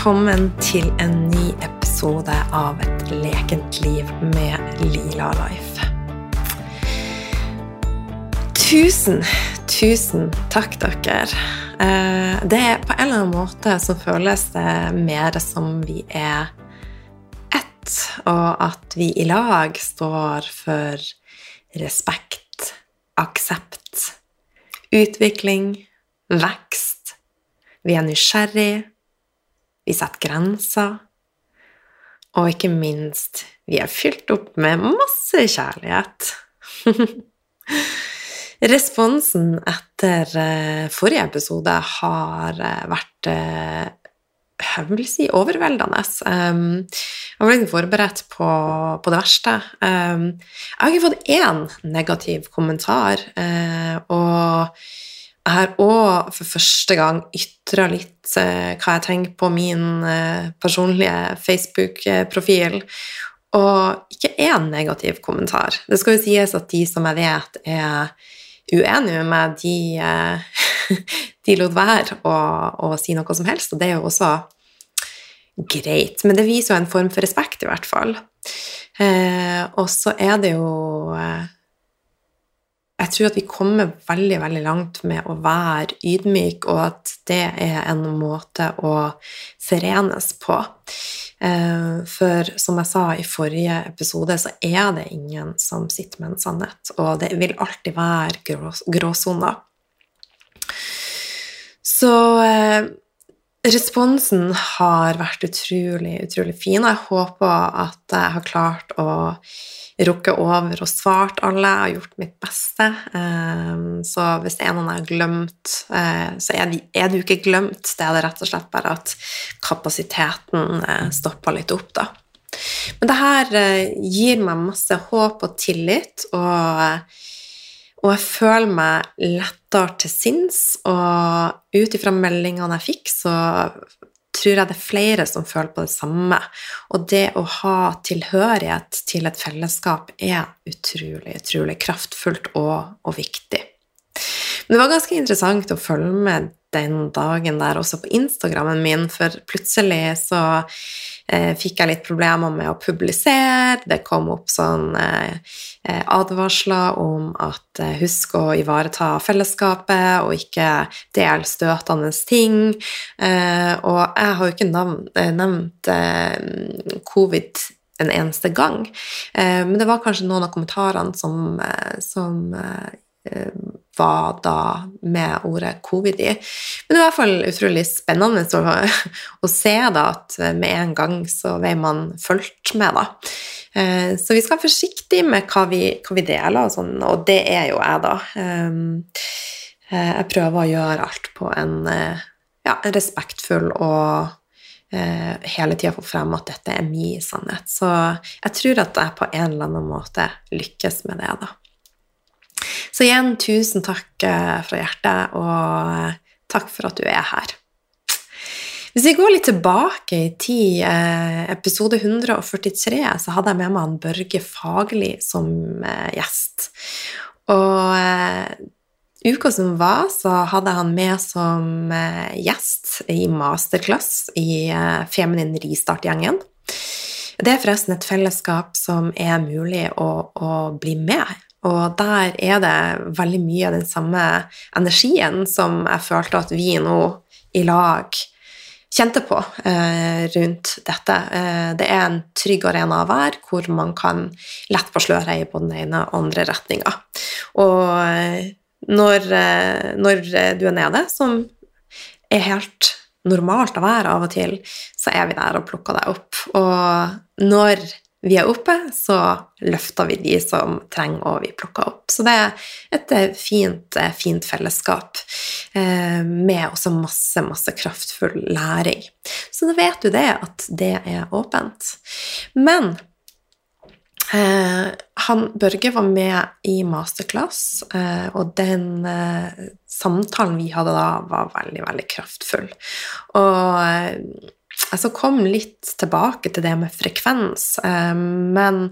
Velkommen til en ny episode av Et lekent liv med Lila Life. Tusen, tusen takk, dere. Eh, det er på en eller annen måte som føles det mer som vi er ett, og at vi i lag står for respekt, aksept, utvikling, vekst. Vi er nysgjerrig vi setter grenser, og ikke minst, vi er fylt opp med masse kjærlighet. Responsen etter eh, forrige episode har eh, vært eh, jeg vil si overveldende. Jeg var litt forberedt på, på, det verste. Jeg har ikke fått én negativ kommentar, og jeg har òg for første gang ytra litt eh, hva jeg tenker på min eh, personlige Facebook-profil, og ikke én negativ kommentar. Det skal jo sies at de som jeg vet er uenige med meg, de, eh, de lot være å, å, si noe som helst, og det er jo også greit. Men det viser jo en form for respekt, i hvert fall. Eh, og så er det jo jeg tror at vi kommer veldig, veldig langt med å være ydmyk, og at det er en måte å forenes på. Eh, for som jeg sa i forrige episode, så er det ingen som sitter med en sannhet, og det vil alltid være gråsoner. Så eh, responsen har vært utrolig, utrolig fin, og jeg håper at jeg har klart å rukke over og svart alle. Jeg har gjort mitt beste. Ehm, så hvis det er noen jeg har glemt, eh, så er det jo ikke glemt. Det er det rett og slett bare at kapasiteten eh, stopper litt opp, da. Men det her eh, gir meg masse håp og tillit, og, og jeg føler meg lettere til sinns. Og ut ifra meldingene jeg fikk, så tror jeg det er flere som føler på det samme. Og det å ha tilhørighet til et fellesskap er utrolig, utrolig kraftfullt og, og viktig. Men det var ganske interessant å følge med den dagen der også på Instagrammen min, for plutselig så fikk jeg litt problemer med å publisere. Det kom opp sånn eh, eh advarsler om at eh, husk å ivareta fellesskapet og ikke del støtende ting. Eh, og jeg har jo ikke eh, nevnt covid en eneste gang, men det var kanskje noen av kommentarene som, som var da med ordet covid i. Men det er i hvert fall utrolig spennende å, å se da, at med en gang så vei man fulgt med, da. Eh, så vi skal være forsiktige med hva vi, hva vi deler, og, sånn, og det er jo jeg, da. Eh, eh, jeg prøver å gjøre alt på en ja, respektfull og hele tida få frem at dette er min sannhet. Så jeg tror at jeg på en eller annen måte lykkes med det, da. Så igjen, tusen takk eh, fra hjertet, og eh, takk for at du er her. Hvis vi går litt tilbake i tid, eh, episode 143, så hadde jeg med meg han Børge Fagerli som gjest. Og uka som var, så hadde han med som gjest i masterclass i Feminin Ristart-gjengen. Det er forresten et fellesskap som er mulig å, å bli med og der er det veldig mye av den samme energien som jeg følte at vi nå i lag kjente på eh, rundt dette. Eh, det er en trygg arena å være, hvor man kan lett på sløret i både den ene og andre retninga. Og eh, når, eh, når, du er nede, som er helt normalt å være av og til, så er vi der og plukker deg opp. Og når vi er oppe, så løfter vi de som trenger å bli plukka opp. Så det er et eh, fint, eh, fint fellesskap eh, med også masse, masse kraftfull læring. Så da vet du det, at det er åpent. Men han Børge var med i masterclass, og den samtalen vi hadde da, var veldig, veldig kraftfull. Og altså kom litt tilbake til det med frekvens, eh, men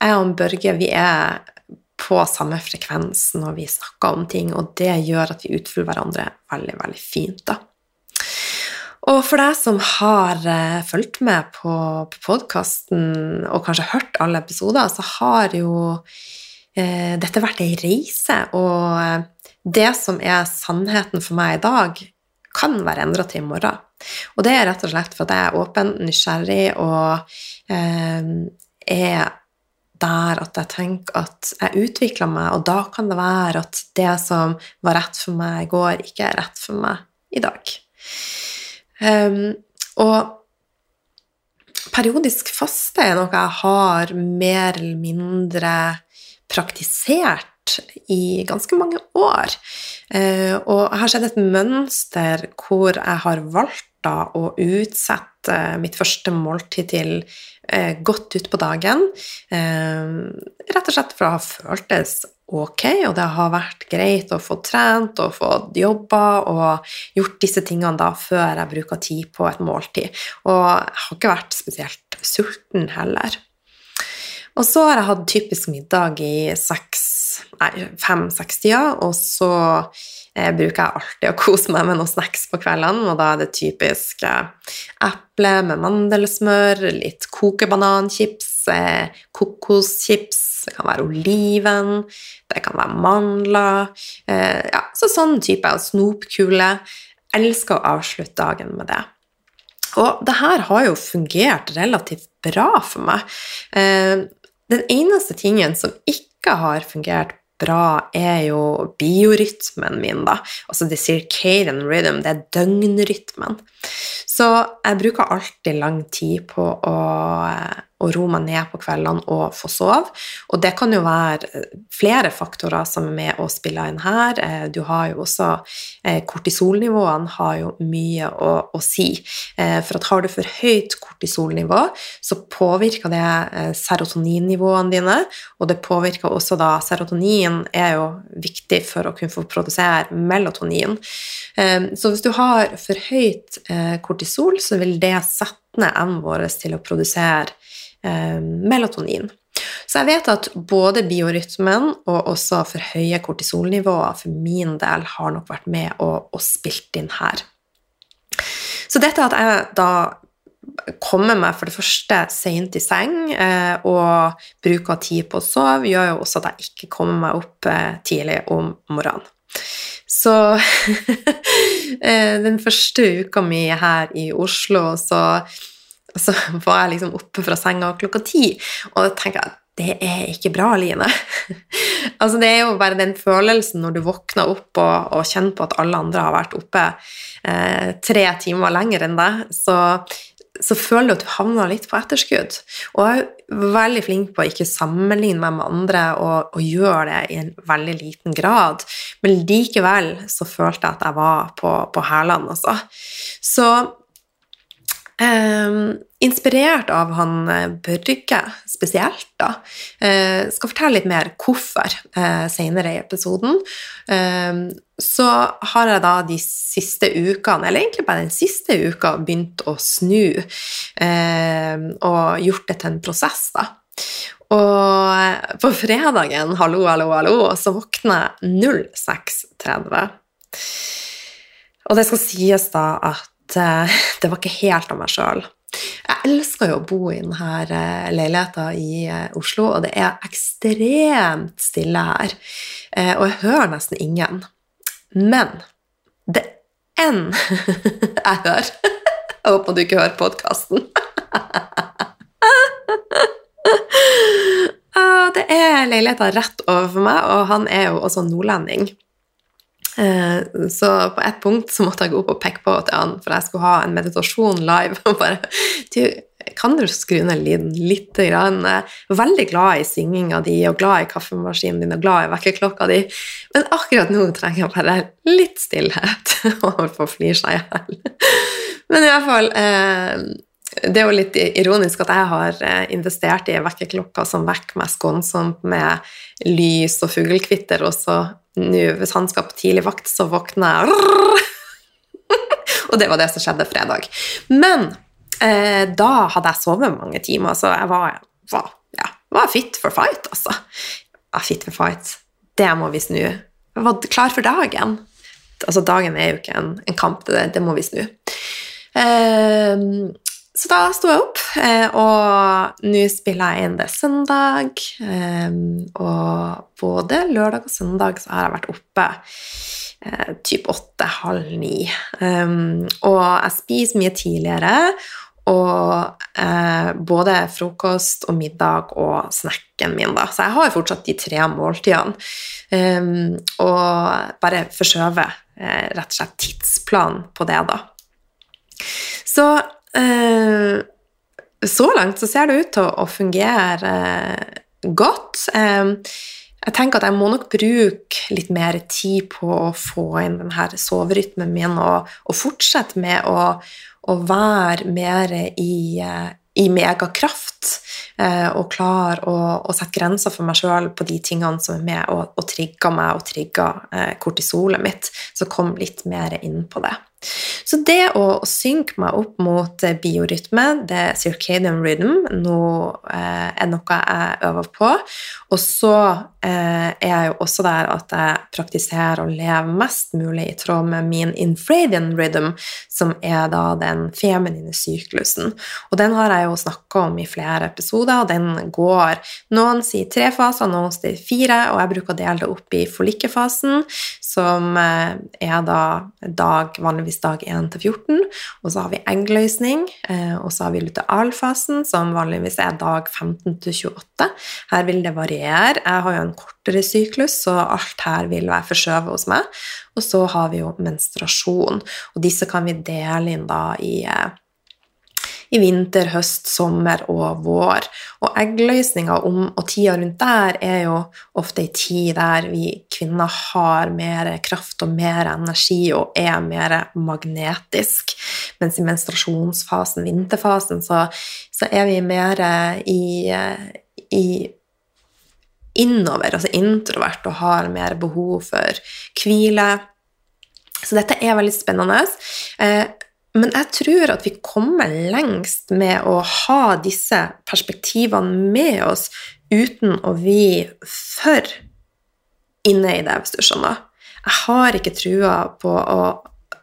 jeg og Børge vi er på samme frekvens når vi snakker om ting, og det gjør at vi utfyller hverandre veldig, veldig fint. da. Og for deg som har uh, fulgt med på, på podkasten og kanskje hørt alle episoder, så har jo uh, dette vært ei reise, og det som er sannheten for meg i dag, kan være endra til i morgen. Og det er rett og slett for at jeg er åpen, nysgjerrig og er der at jeg tenker at jeg utvikler meg, og da kan det være at det som var rett for meg i går, ikke er rett for meg i dag. Um, og periodisk faste er noe jeg har mer eller mindre praktisert i ganske mange år. Uh, og jeg har sett et mønster hvor jeg har valgt da å utsette mitt første måltid til uh, godt utpå dagen. Rett og slett for å ha føltes ok, og det har vært greit å få trent og få jobba og gjort disse tingene da før jeg bruker tid på et måltid. Og jeg har ikke vært spesielt sulten heller. Og så har jeg hatt typisk middag i fem-seks-tida, og så eh, bruker jeg alltid å kose meg med noen snacks på kveldene, og da er det typisk eh, eple med mandelsmør, litt kokebananchips, eh, kokoschips det kan være oliven, det kan være mandler eh, ja, Så sånn type snopkule. Elsker å avslutte dagen med det. Og det her har jo fungert relativt bra for meg. Eh, den eneste tingen som ikke har fungert bra, er jo biorytmen min, da. Altså the circadian rhythm, det er døgnrytmen. Så jeg bruker alltid lang tid på å og roe meg ned på kveldene og få sove. Og det kan jo være eh, flere faktorer som er med å spille inn her. Eh, du har jo også eh, Kortisolnivåene har jo mye å, å si. For at har du for høyt kortisolnivå, så påvirker det serotoninnivåene dine, og det påvirker også da Serotonin er jo viktig for å kunne få produsere melatonin. Så hvis du har for høyt kortisol, så vil det sette evnen vår til å produsere Eh, melatonin. Så jeg vet at både biorytmen og også for høye kortisolnivåer for min del har nok vært med og, og spilt inn her. Så dette at jeg da kommer meg for det første sent i seng eh, og bruker tid på å sove, gjør jo også at jeg ikke kommer meg opp eh, tidlig om morgenen. Så den første uka mi her i Oslo, så så var jeg liksom oppe fra senga klokka ti, og da tenker jeg det er ikke bra, Line. altså, det er jo bare den følelsen når du våkner opp og, og kjenner på at alle andre har vært oppe eh, tre timer lenger enn deg, så, så føler du at du havner litt på etterskudd. Og jeg er veldig flink på å ikke sammenligne meg med andre og, og gjøre det i en veldig liten grad, men likevel så følte jeg at jeg var på, på hælene, altså. Så Eh, inspirert av han eh, Børge spesielt, da. Eh, skal fortelle litt mer hvorfor eh, senere i episoden. Eh, så har jeg da de siste ukene, eller egentlig bare den siste uka, begynt å snu eh, og gjort det til en prosess, da. Og på fredagen, hallo, hallo, hallo, så våkner jeg 06.30. Og det skal sies da at uh, det var ikke helt av meg sjøl. Jeg elsker jo å bo i denne leiligheten leiligheta i uh, Oslo, og det er ekstremt stille her. og jeg hører nesten ingen. Men det én jeg hører. Jeg håper du ikke hører podkasten. det er leiligheta rett overfor meg, og han er jo også nordlending. Eh, så på et punkt så måtte jeg gå opp og peke på til han, for jeg skulle ha en meditasjon live. og bare, du, kan du skru ned lyden litt? Grann? Veldig glad i synginga di og glad i kaffemaskinen din og glad i vekkerklokka di, men akkurat nå trenger jeg bare litt stillhet. Og holdt på å flire seg i hjel. Men i hvert fall eh, det er jo litt ironisk at jeg har eh, investert i vekkerklokka som vekker meg skånsomt med lys og fuglekvitter, og så nå, hvis han skal på tidlig vakt, så våkner jeg Og det var det som skjedde fredag. Men eh, da hadde jeg sovet mange timer, så jeg var, var, ja, var fit for fight, altså. Ja, fit for fight. Det må vi snu. Jeg var klar for dagen. Altså, dagen er jo ikke en, en kamp, det, det må vi snu. Um, så da sto jeg opp, eh, og nå spiller jeg inn det søndag. Um, og både lørdag og søndag så har jeg vært oppe eh, typ åtte-halv ni. Og jeg spiser mye tidligere. Og eh, både frokost og middag og snacken min, da. Så jeg har fortsatt de tre måltidene. Og bare forskjøve eh, rett og slett tidsplanen på det, da. Så eh, så langt så ser det ut til å fungere eh, godt. Eh, jeg tenker at jeg må nok bruke litt mer tid på å få inn denne soverytmen min og, og fortsette med å, å være mer i, eh, i megakraft eh, og klare å, å, sette grenser for meg sjøl på de tingene som er med og, og trigger meg og trigger eh, kortisolet mitt. Så kom litt mer inn på det. Så det å synke meg opp mot eh, biorytme, det er circadian rhythm, nå eh, er noe jeg øver på. Og så eh, er jeg jo også der at jeg praktiserer å leve mest mulig i tråd med min infradian rhythm, som er da den feminine syklusen. Og den har jeg jo snakka om i flere episoder, og den går Noen sier tre faser, noen sier fire, og jeg bruker å dele det opp i forlikkefasen, som er da dag vanligvis dag 1 til 14. Og så har vi eggløsning, eh, og så har vi lutealfasen, som vanligvis er dag 15 til 28. Her vil det variere. Jeg har jo en kortere syklus, så alt her vil være forskjøvet hos meg. Og så har vi jo menstruasjon, og disse kan vi dele inn da i eh, i vinter, høst, sommer og vår. Og eggløsninga og tida rundt der er jo ofte ei tid der vi kvinner har mer kraft og mer energi og er mer magnetisk. Mens i menstruasjonsfasen, vinterfasen, så, så er vi mer i, i innover, altså introvert, og har mer behov for hvile. Så dette er veldig spennende. Eh, men jeg tror at vi kommer lengst med å ha disse perspektivene med oss uten å bli for inne i det, hvis du skjønner. Jeg har ikke trua på å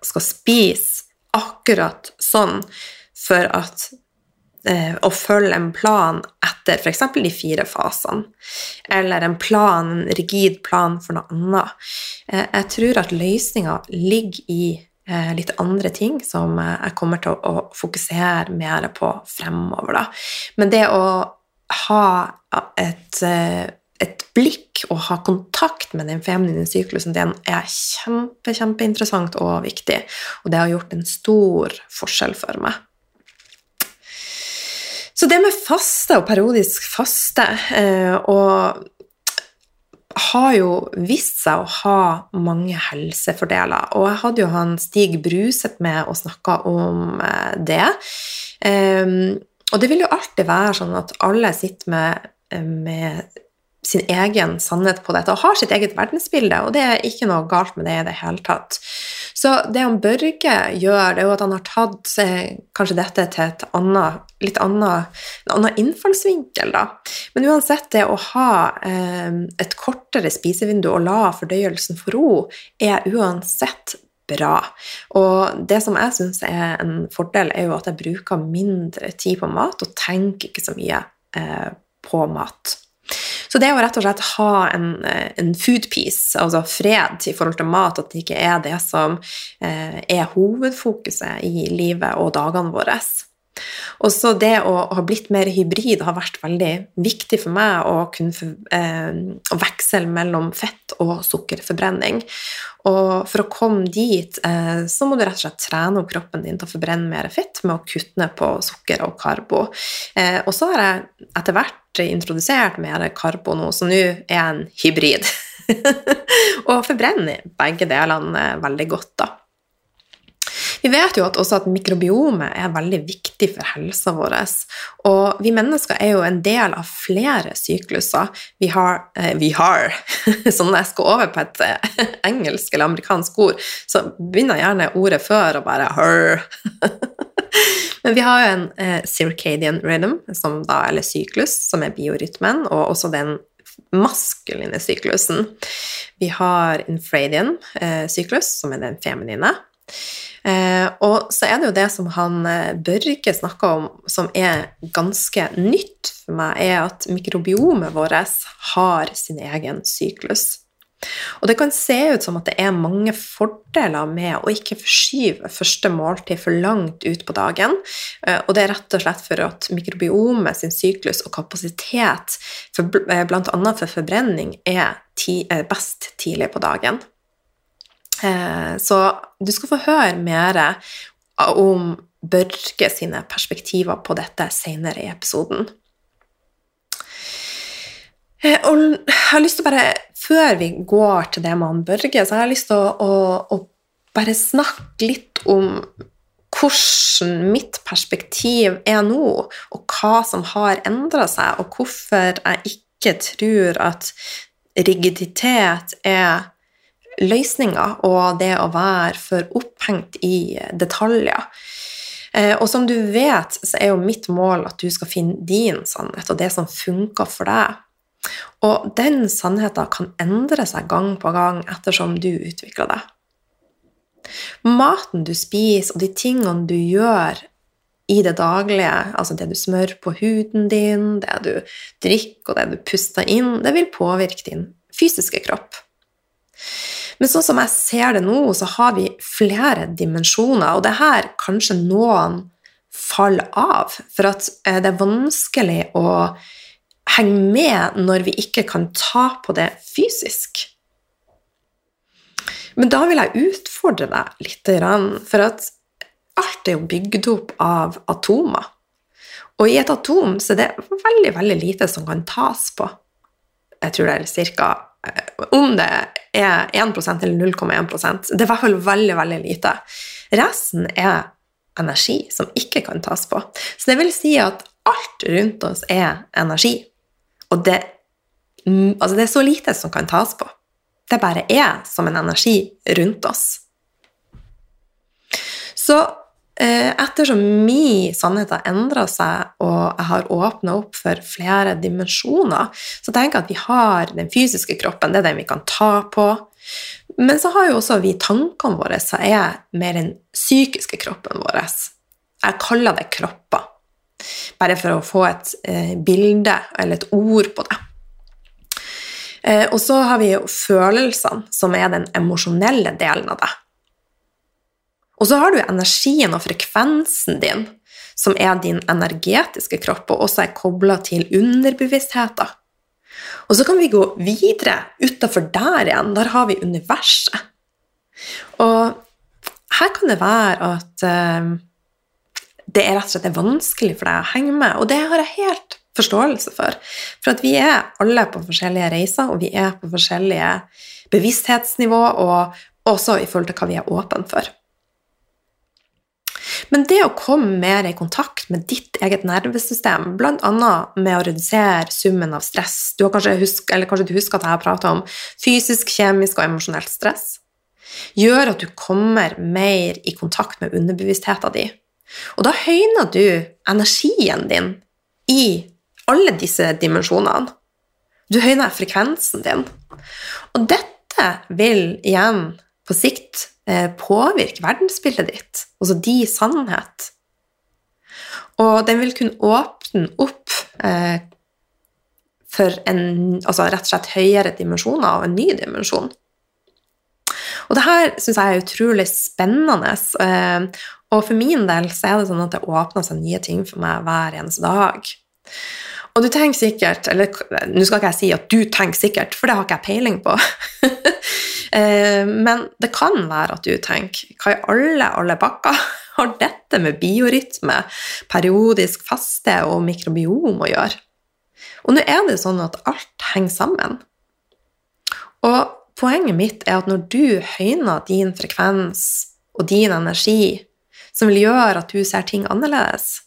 skal spise akkurat sånn for at eh, å følge en plan etter f.eks. de fire fasene, eller en plan, en rigid plan for noe annet. Eh, jeg tror at løsninga ligger i litt andre ting som eh, jeg kommer til å fokusere mer på fremover. Da. Men det å ha et, eh, et blikk og ha kontakt med den feminine syklusen, den er kjempe, kjempeinteressant og viktig. Og det har gjort en stor forskjell for meg. Så det med faste og periodisk faste og har jo vist seg å ha mange helsefordeler. Og jeg hadde jo han Stig Bruset med og snakka om eh, det. Um, og det vil jo alltid være sånn at alle sitter med, med sin egen sannhet på dette og har sitt eget verdensbilde, og det er ikke noe galt med det i det hele tatt. Så det han Børge gjør, det er jo at han har tatt eh, kanskje dette til et annet, litt annet, en annen innfallsvinkel, da. Men uansett, det å ha eh, et kortere spisevindu og la fordøyelsen få ro, er uansett bra. Og det som jeg syns er en fordel, er jo at jeg bruker mindre tid på mat og tenker ikke så mye eh, på mat. Så det å rett og slett ha en, eh, en food peace, altså fred i forhold til mat, at det ikke er det som eh, er hovedfokuset i livet og dagene våre. Og så det å ha blitt mer hybrid har vært veldig viktig for meg å kunne eh, veksle mellom fett og sukkerforbrenning. Og for å komme dit eh, så må du rett og slett trene opp kroppen din til å forbrenne mer fett med å kutte ned på sukker og karbo. Eh, og så har jeg etter hvert introdusert mer karbo nå, så nå er jeg en hybrid. og forbrenner begge delene veldig godt, da. Vi vet jo at også at mikrobiomet er veldig viktig for helsa vår. Og vi mennesker er jo en del av flere sykluser. Vi har, eh, vi har Så når jeg skal over på et eh, engelsk eller amerikansk ord, så begynner gjerne ordet før og bare her. Men vi har jo en eh, circadian rhythm, da, eller syklus, som er biorytmen, og også den maskuline syklusen. Vi har infradian eh, syklus, som er den feminine, Eh, og så er det jo det som han eh, Børge snakker om, som er ganske nytt for meg, er at mikrobiomet vårt har sin egen syklus. Og det kan se ut som at det er mange fordeler med å ikke forskyve første måltid for langt ut på dagen. Eh, og det er rett og slett for at mikrobiomet sin syklus og kapasitet for, bl.a. for forbrenning er best tidlig på dagen. Eh, så du skal få høre mer om Børge sine perspektiver på dette senere i episoden. Eh, og jeg har lyst til å bare, Før vi går til det med han Børge, så har jeg lyst til å, å, å bare snakke litt om hvordan mitt perspektiv er nå, og hva som har endra seg, og hvorfor jeg ikke tror at rigiditet er løsninger og det å være for opphengt i detaljer. Eh, og som du vet, så er jo mitt mål at du skal finne din sannhet og det som funker for deg. Og den sannheten kan endre seg gang på gang ettersom du utvikler det. Maten du spiser, og de tingene du gjør i det daglige, altså det du smører på huden din, det du drikker og det du puster inn, det vil påvirke din fysiske kropp. Men sånn som jeg ser det nå, så har vi flere dimensjoner, og det er her kanskje noen faller av, for at eh, det er vanskelig å henge med når vi ikke kan ta på det fysisk. Men da vil jeg utfordre deg litt, for at alt er jo bygd opp av atomer. Og i et atom så er det veldig, veldig lite som kan tas på. Jeg tror det er ca. Om det er 1% eller 0,1% Det er i hvert fall veldig, veldig lite. Resten er energi som ikke kan tas på. Så det vil si at alt rundt oss er energi. Og det, altså det er så lite som kan tas på. Det bare er som en energi rundt oss. Så Eh, ettersom min sannhet har endra seg, og jeg har åpna opp for flere dimensjoner, så tenker jeg at vi har den fysiske kroppen, det er den vi kan ta på. Men så har jo også vi tankene våre, som er mer den psykiske kroppen vår. Jeg kaller det kropper, bare for å få et eh, bilde eller et ord på det. Eh, og så har vi jo følelsene, som er den emosjonelle delen av det. Og så har du energien og frekvensen din, som er din energetiske kropp, og også er kobla til underbevisstheten. Og så kan vi gå videre utafor der igjen. Der har vi universet. Og her kan det være at uh, det er rett og slett vanskelig for deg å henge med, og det har jeg helt forståelse for. For at vi er alle på forskjellige reiser, og vi er på forskjellige bevissthetsnivå, og også i forhold til hva vi er åpne for. Men det å komme mer i kontakt med ditt eget nervesystem, bl.a. med å redusere summen av stress du kanskje, husk, kanskje du husker at jeg har prata om fysisk, kjemisk og emosjonelt stress, gjør at du kommer mer i kontakt med underbevisstheten din. Og da høyner du energien din i alle disse dimensjonene. Du høyner frekvensen din. Og dette vil igjen på sikt påvirke verdensbildet ditt, altså de sannhet. Og den vil kunne åpne opp eh, for en altså rett og slett høyere dimensjoner av en ny dimensjon. Og det her syns jeg er utrolig spennende. Eh, og for min del så er det sånn at det åpner seg nye ting for meg hver eneste dag. Og du tenker sikkert Eller nå skal ikke jeg si at du tenker sikkert, for det har ikke jeg peiling på. Eh, men det kan være at du tenker Hva i alle, alle bakker har dette med biorytme, periodisk faste og mikrobiom å gjøre? Og nå er det sånn at alt henger sammen. Og poenget mitt er at når du høyner din frekvens og din energi, som vil gjøre at du ser ting annerledes,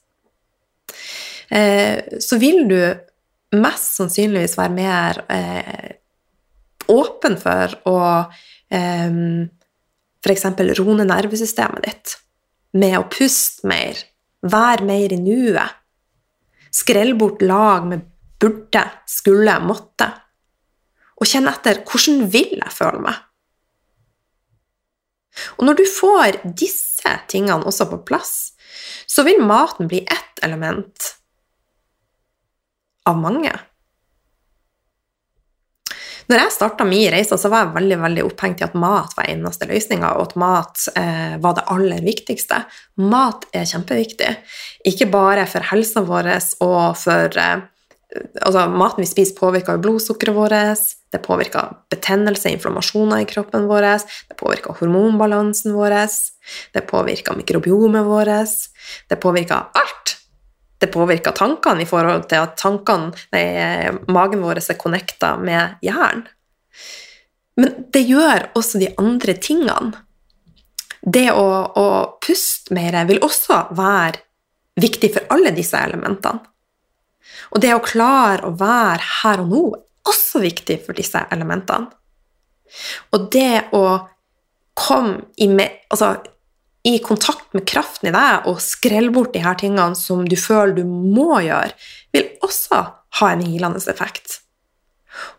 så vil du mest sannsynligvis være mer eh, åpen for å eh, f.eks. roe ned nervesystemet ditt med å puste mer, være mer i nuet, skrelle bort lag med burde, skulle, måtte, og kjenne etter hvordan vil jeg føle meg? Og når du får disse tingene også på plass, så vil maten bli ett element av mange. Når jeg starta min reise, så var jeg veldig veldig opphengt i at mat var eneste løsninga, og at mat eh, var det aller viktigste. Mat er kjempeviktig. Ikke bare for helsa vår og for eh, altså, Maten vi spiser, påvirker blodsukkeret vårt, det påvirker betennelse, inflammasjoner i kroppen vår, det påvirker hormonbalansen vår, det påvirker mikrobiomet vårt, det påvirker alt. Det påvirker tankene i forhold til at tankene, nei, magen vår er connecta med hjernen. Men det gjør også de andre tingene. Det å, å puste mer vil også være viktig for alle disse elementene. Og det å klare å være her og nå er også viktig for disse elementene. Og det å komme i, med, altså, i kontakt med kraften i deg og skrelle bort de her tingene som du føler du må gjøre, vil også ha en hilende effekt.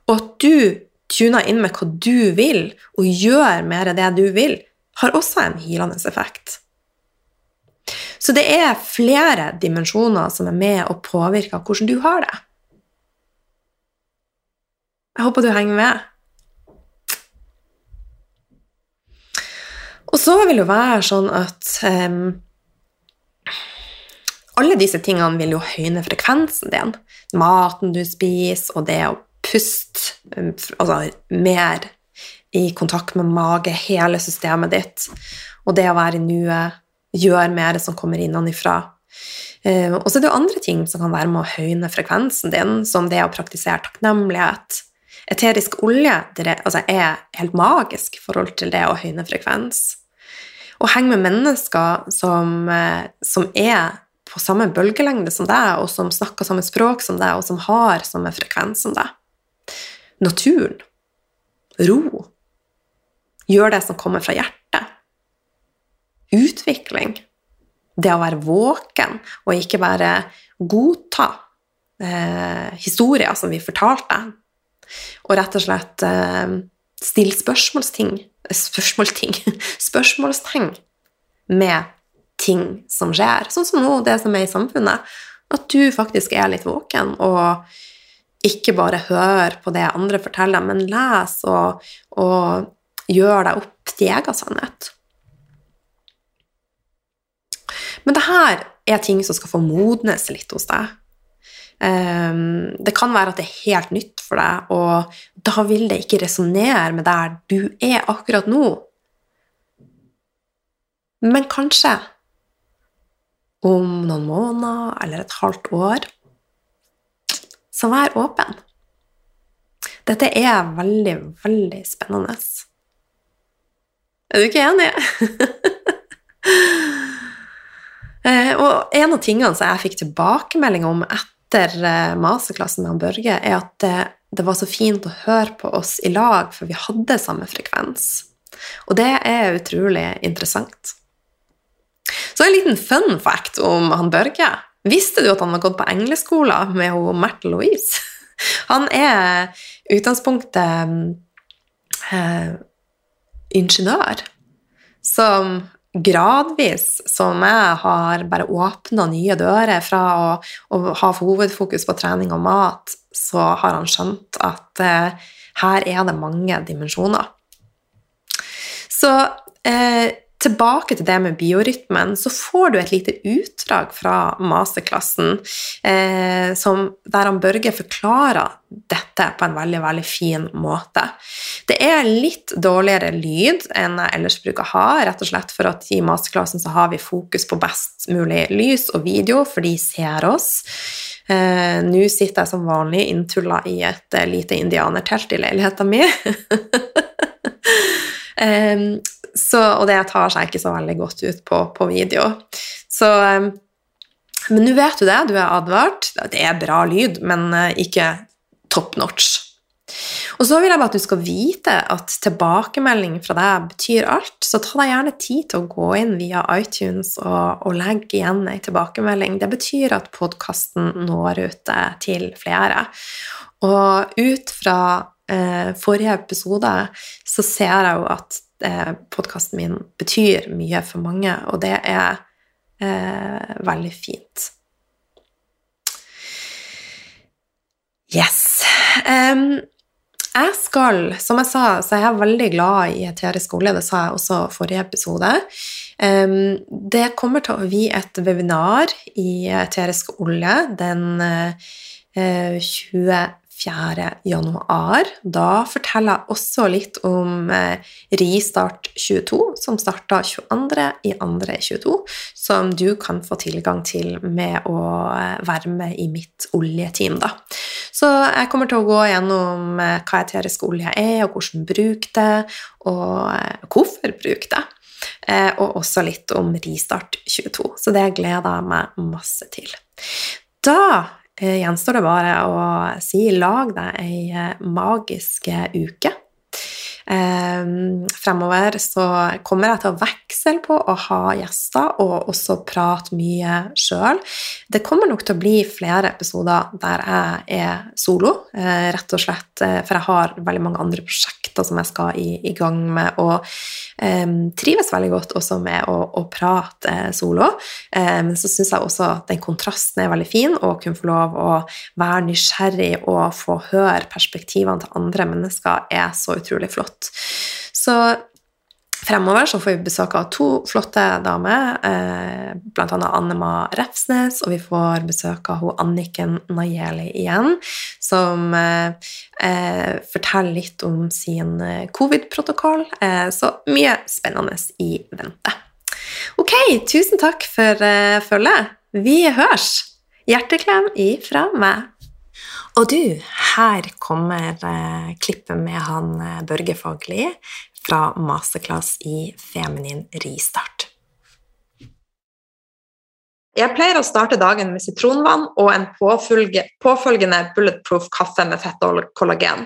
Og at du tuner inn med hva du vil, og gjør mer av det du vil, har også en hilende effekt. Så det er flere dimensjoner som er med og påvirker hvordan du har det. Jeg håper du henger med. Og så vil det være sånn at um, alle disse tingene vil jo høyne frekvensen din. Maten du spiser, og det å puste altså mer i kontakt med mage, hele systemet ditt, og det å være i nuet, gjør mer som kommer innenfra. Og så er det jo andre ting som kan være med å høyne frekvensen din, som det å praktisere takknemlighet. Eterisk olje altså, er helt magisk i forhold til det å høyne frekvens. Å henge med mennesker som, uh, som er på samme bølgelengde som deg, og som snakker samme språk som deg, og som har samme frekvens som deg. Naturen. Ro. Gjør det som kommer fra hjertet utvikling. Det å være våken og ikke bare godta eh, historier som vi fortalte, og rett og slett eh, stille spørsmålsting, spørsmålsting, spørsmålstegn med ting som skjer, sånn som nå det som er i samfunnet. At du faktisk er litt våken, og ikke bare hør på det andre forteller, men les og, og gjør deg opp til egen sannhet. Men det her er ting som skal få modnes litt hos deg. Um, det kan være at det er helt nytt for deg, og da vil det ikke resonnere med der du er akkurat nå. Men kanskje om noen måneder eller et halvt år. Så vær åpen. Dette er veldig, veldig spennende. Er du ikke enig? Eh, og en av tingene som jeg fikk tilbakemelding om etter eh, masterklassen med Børge, er at det, var så fint å høre på oss i lag, for vi hadde samme frekvens. Og det er utrolig interessant. Så en liten fun fact om han Børge. Visste du at han har gått på engleskolen med Märtha Louise? Han er utgangspunktet eh, ingeniør som gradvis som jeg har bare åpna nye dører fra å, å, ha hovedfokus på trening og mat, så har han skjønt at eh, her er det mange dimensjoner. Så eh, tilbake til det med biorytmen, så får du et lite utdrag fra masterklassen eh, som, der han Børge forklarer dette på en veldig veldig fin måte. Det er litt dårligere lyd enn jeg ellers bruker å ha, rett og slett for at i masterklassen så har vi fokus på best mulig lys og video, for de ser oss. Eh, Nå sitter jeg som vanlig inntulla i et lite indianertelt i leiligheten min. eh, så, og det tar seg ikke så veldig godt ut på, på video. Så um, Men nå vet du det, du er advart. Det er bra lyd, men uh, ikke top notch. Og så vil jeg bare at du skal vite at tilbakemelding fra deg betyr alt, så ta deg gjerne tid til å gå inn via iTunes og, og legge igjen ei tilbakemelding. Det betyr at podkasten når ut til flere. Og ut fra eh, forrige episode så ser jeg jo at eh, podkasten min betyr mye for mange, og det er eh, veldig fint. Yes. Um, jeg skal, som jeg sa, så er jeg veldig glad i Eterisk skole, det sa jeg også i forrige episode. Um, det kommer til å bli et webinar i Eterisk olje den uh, eh, 20. 4. januar. Da forteller jeg også litt om eh, Ristart 22, som starta 22. i 22, som du kan få tilgang til med å eh, være med i mitt oljeteam. Da. Så jeg kommer til å gå gjennom eh, hva eterisk olje er, og hvordan bruke det, og hvorfor bruke det. Og også litt om Ristart 22. Så det gleder jeg meg masse til. Da gjenstår det bare å si lag deg ei eh, magisk uke. Um, fremover så kommer jeg til å veksle på å ha gjester og også prate mye sjøl. Det kommer nok til å bli flere episoder der jeg er solo, uh, rett og slett, uh, for jeg har veldig mange andre prosjekter som jeg skal i, i gang med, og um, trives veldig godt også med å, å prate solo. Um, så syns jeg også at den kontrasten er veldig fin, å kunne få lov å være nysgjerrig og få høre perspektivene til andre mennesker er så utrolig flott Så fremover så får vi besøk av to flotte damer, eh, bl.a. Annema Refsnes, og vi får besøk av hun Anniken Najeli igjen, som eh, eh, forteller litt om sin eh, covid-protokoll. Så mye spennende i vente. Ok, tusen takk for følget. Vi hørs! Hjerteklem ifra meg. Og du, her kommer eh, klippet med han eh, Børge Fagli fra masterclass i feminin ristart. Jeg pleier å starte dagen med sitronvann og en påfølgende bulletproof kaffe med fett og kollagen.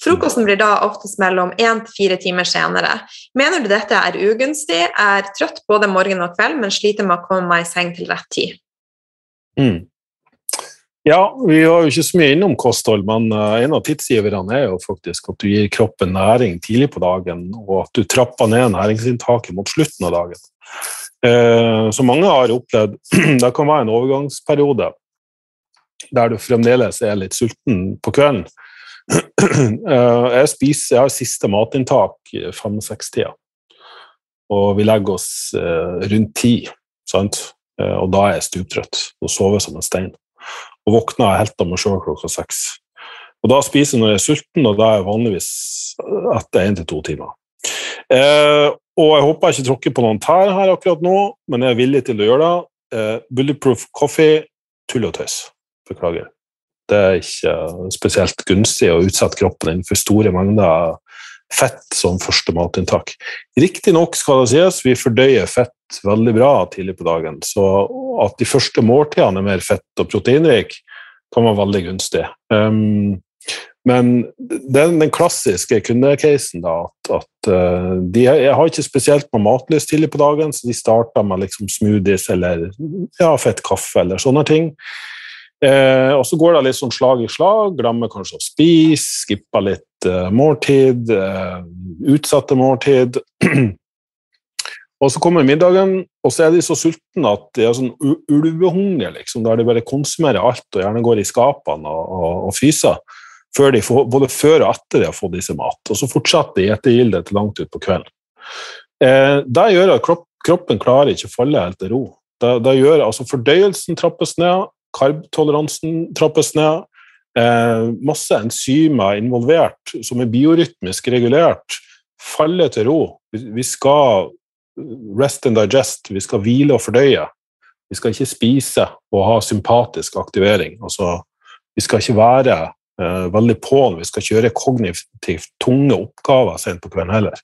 Frokosten blir da oftest mellom én til fire timer senere. Mener du dette er ugunstig, er trøtt både morgen og kveld, men sliter med å komme meg i seng til rett tid? Mm. Ja, vi har jo ikke så mye innom kosthold, men eh, en av tidsgiverne er jo faktisk at du gir kroppen næring tidlig på dagen, og at du trapper ned næringsinntaket mot slutten av dagen. Eh, så mange har opplevd Det kan være en overgangsperiode der du fremdeles er litt sulten på kvelden. Eh, jeg, spiser, jeg har siste matinntak fem-seks-tida, og vi legger oss rundt ti, og da er jeg stuptrøtt og sover som en stein og våkner helt av meg sjøl klokka seks. Og Da spiser jeg når jeg er sulten, og da er jeg vanligvis etter én til to timer. Eh, og Jeg håper jeg ikke tråkker på noen tær her akkurat nå, men jeg er villig til å gjøre det. Eh, bulletproof coffee, tull og tøys. Beklager. Det er ikke spesielt gunstig å utsette kroppen inn for store mengder fett som første matinntak. Riktignok skal det sies, vi fordøyer fett veldig bra tidlig på dagen, så at de første måltidene er mer fett og proteinrik, kan være veldig gunstig. Um, men den, den klassiske kundecasen, da, at, at uh, de jeg har ikke spesielt med matlyst tidlig på dagen, så de starter med liksom smoothies eller ja, fett kaffe eller sånne ting. Eh, og så går det litt sånn slag i slag. Glemmer kanskje å spise, skipper litt eh, måltid, eh, utsatte måltid. og så kommer middagen, og så er de så sultne at de har sånn ulvehunger, liksom, der de bare konsumerer alt og gjerne går i skapene og, og, og fyser. Før får, både før og etter de har fått seg mat. Og så fortsetter de ettergildet til langt utpå kvelden. Eh, det gjør at kropp, kroppen klarer ikke å falle helt til ro. Det, det gjør altså Fordøyelsen trappes ned, karbtoleransen trappes ned. Eh, masse enzymer involvert som er biorytmisk regulert, faller til ro. Vi, skal rest and digest, vi skal hvile og fordøye. Vi skal ikke spise og ha sympatisk aktivering. Altså, vi skal ikke være eh, veldig på vi skal kjøre kognitivt tunge oppgaver sent på kvelden heller.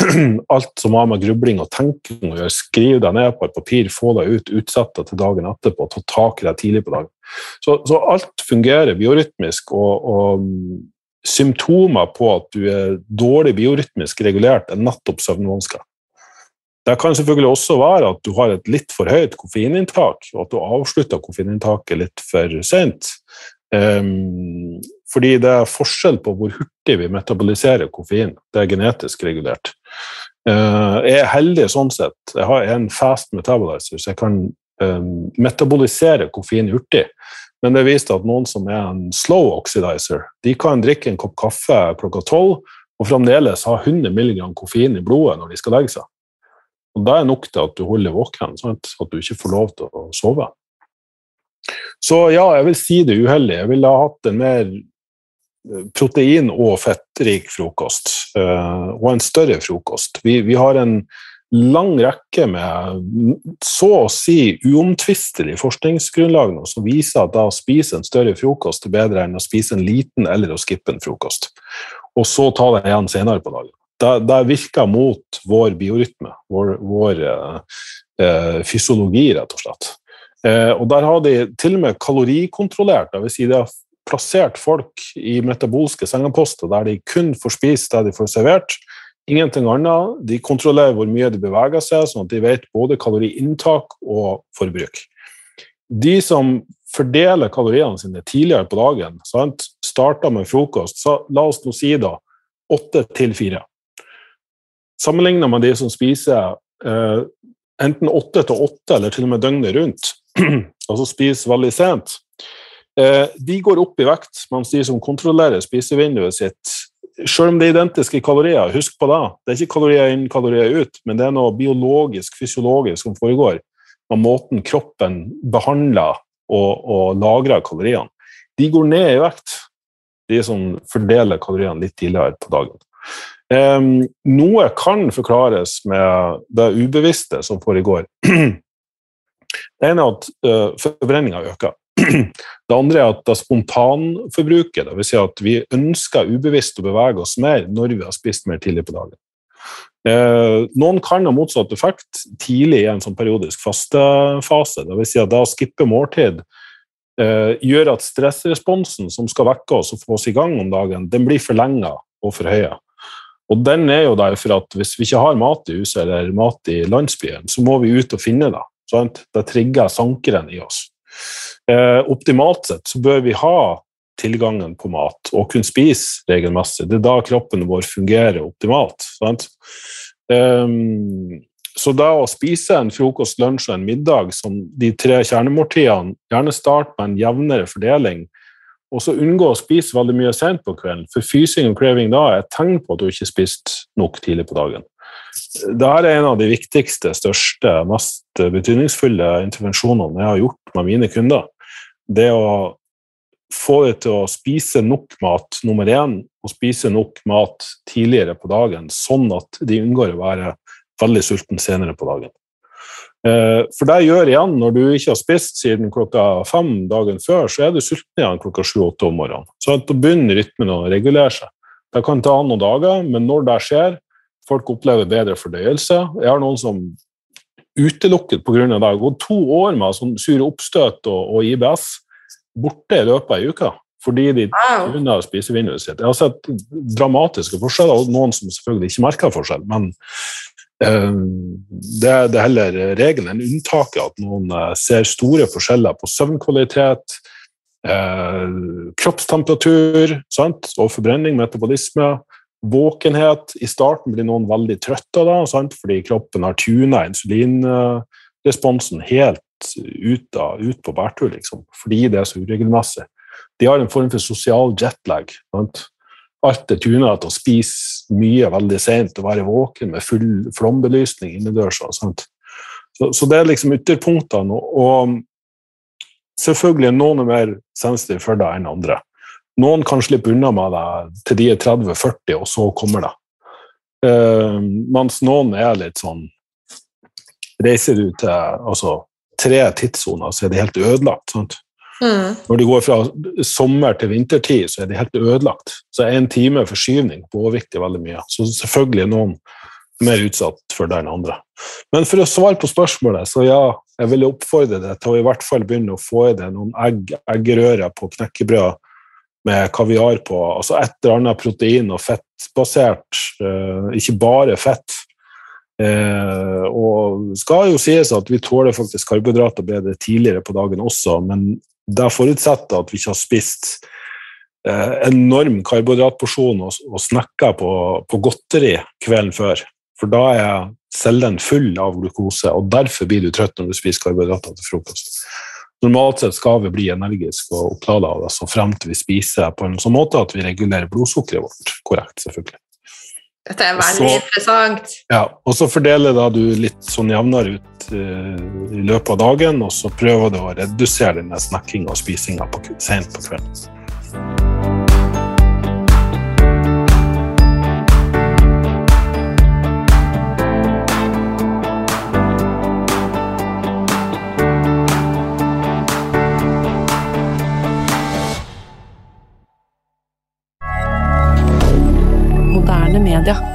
alt som har med grubling og tenking å gjøre, skriv deg ned på et papir, få deg ut, utsett deg til dagen etterpå, ta tak i deg tidlig på dagen. Så, så alt fungerer biorytmisk, og, og, symptomer på at du er dårlig biorytmisk regulert, er nettopp søvnvansker. Det kan selvfølgelig også være at du har et litt for høyt koffeininntak, og at du avslutter koffeininntaket litt for sent. Um, fordi det er forskjell på hvor hurtig vi metaboliserer koffein. Det er genetisk regulert. Uh, jeg er heldig sånn sett. Jeg har en fast metabolizer, så jeg kan um, metabolisere koffein hurtig. Men det viste at noen som er en slow oxidizer, de kan drikke en kopp kaffe klokka tolv og fremdeles ha 100 mg koffein i blodet når de skal legge seg. Og Da er nok til at du holder våken, sant? at du ikke får lov til å sove. Så ja, jeg vil si det uheldig. Jeg ville ha hatt en mer eh, protein- og fettrik frokost, uh, og en større frokost. Vi, vi, har en lang rekke med så å si uomtvistelig forskningsgrunnlag nå, som viser at da å spise en større frokost er bedre enn å spise en liten eller å skippe en frokost. Og så ta det igjen senere på dagen. Det, det virker mot vår biorytme, vår, vår uh, uh, fysiologi, rett og slett. Eh, og der har de til og med kalorikontrollert, dvs. Si det plassert folk i metabolske sengeposter der de kun får spist det de får servert, Ingenting annet. De kontrollerer hvor mye de beveger seg, sånn at de vet både kaloriinntak og forbruk. De som fordeler kaloriene sine tidligere på dagen, sant? starter med frokost, så la oss nå si da åtte til fire. Sammenlignet med de som spiser eh, enten åtte til åtte eller til og med døgnet rundt, altså spiser veldig sent, de går opp i vekt, mens de som kontrollerer spisevinduet sitt, selv om det er identiske kalorier, husk på det. Det er ikke kalorier inn, kalorier ut, men det er noe biologisk, fysiologisk som foregår med måten kroppen behandler og, og lagrer kaloriene. De går ned i vekt, de som fordeler kaloriene litt tidligere på dagen. Um, noe kan forklares med det ubevisste som foregår. Det ene er at uh, forbrenninga øker. Det andre er at det spontanforbruket, dvs. Si at vi ønsker ubevisst å bevege oss mer når vi har spist mer tidlig på dagen. Eh, noen kan ha motsatt effekt tidlig i en sånn periodisk fastefase. Dvs. Si at det å skippe måltid eh, gjør at stressresponsen som skal vekke oss og få oss i gang om dagen, den blir forlenga og forhøya. Og den er jo derfor at hvis vi ikke har mat i huset eller mat i landsbyen, så må vi ut og finne det. Sant? Det trigger sankeren i oss. Eh, optimalt sett så bør vi ha tilgangen på mat og kunne spise regelmessig. Det er da kroppen vår fungerer optimalt. Um, så da å spise en frokost, lunsj og en middag som de tre kjernemåltidene, gjerne start med en jevnere fordeling, og så unngå å spise veldig mye sent på kvelden. For fysing og craving da er et tegn på at du ikke spiste spist nok tidlig på dagen. Dette er en av de viktigste, største, mest betydningsfulle intervensjonene jeg har gjort med mine kunder det å få det til å spise nok mat, nummer én, og spise nok mat tidligere på dagen, sånn at de unngår å være veldig sulten senere på dagen. Eh, for det gjør igjen, når du ikke har spist siden klokka fem dagen før, så er du sulten igjen klokka sju-åtte om morgenen. Så da begynner rytmen å regulere seg. Det kan ta noen dager, men når det skjer, folk opplever bedre fordøyelse. Jeg har noen som utelukket pga. det har gått to år med sånn sure oppstøt og, og, IBS borte i løpet av ei uke fordi de wow. unna spisevinduet sitt. Jeg har sett dramatiske forskjeller, og noen som selvfølgelig ikke merker forskjell. Men eh, det, det, er heller regelen enn unntaket at noen eh, ser store forskjeller på søvnkvalitet, eh, kroppstemperatur sant? og forbrenning, metabolisme våkenhet. I starten blir noen veldig trøtte da, sant? fordi kroppen har tuna insulinresponsen helt ut, da, ut på bærtur, liksom, fordi det er så uregelmessig. De har en form for sosial jetlag. Sant? Alt er tuna til å spise mye veldig sent og være våken med full flombelysning innendørs. Så, så, det er liksom ytterpunktene. Og, og selvfølgelig noen er mer sensitive for det enn andre. Noen kan slippe unna med det til de er 30-40, og så kommer det. Uh, mens noen er litt sånn Reiser du til altså, tre tidssoner, så er det helt ødelagt. Mm. Når de går fra sommer til vintertid, så er det helt ødelagt. Så en time forskyvning påvirker veldig mye. Så selvfølgelig er noen mer utsatt for det enn andre. Men for å svare på spørsmålet, så ja, jeg vil oppfordre deg til å i hvert fall begynne å få i deg noen egg, eggerøre på knekkebrød med kaviar på. Altså et eller annet protein- og fettbasert, uh, ikke bare fett. Uh, og skal jo sies at vi tåler faktisk karbohydrater bedre tidligere på dagen også, men det forutsetter at vi ikke har spist uh, enorm karbohydratporsjon og, og snekka på, på, godteri kvelden før. For da er cellen full av glukose, og derfor blir du trøtt når du spiser karbohydrater til frokost. Normalt sett skal vi bli energiske og opplada av det så frem til vi spiser på en sånn måte at vi regulerer blodsukkeret vårt korrekt. selvfølgelig. Dette er veldig Så- interessant. Ja, og så fordeler da du litt sånn jevnere ut uh, i løpet av dagen, og så prøver du å redusere denne snakkinga og spisinga på, sent på kvelden. Calendar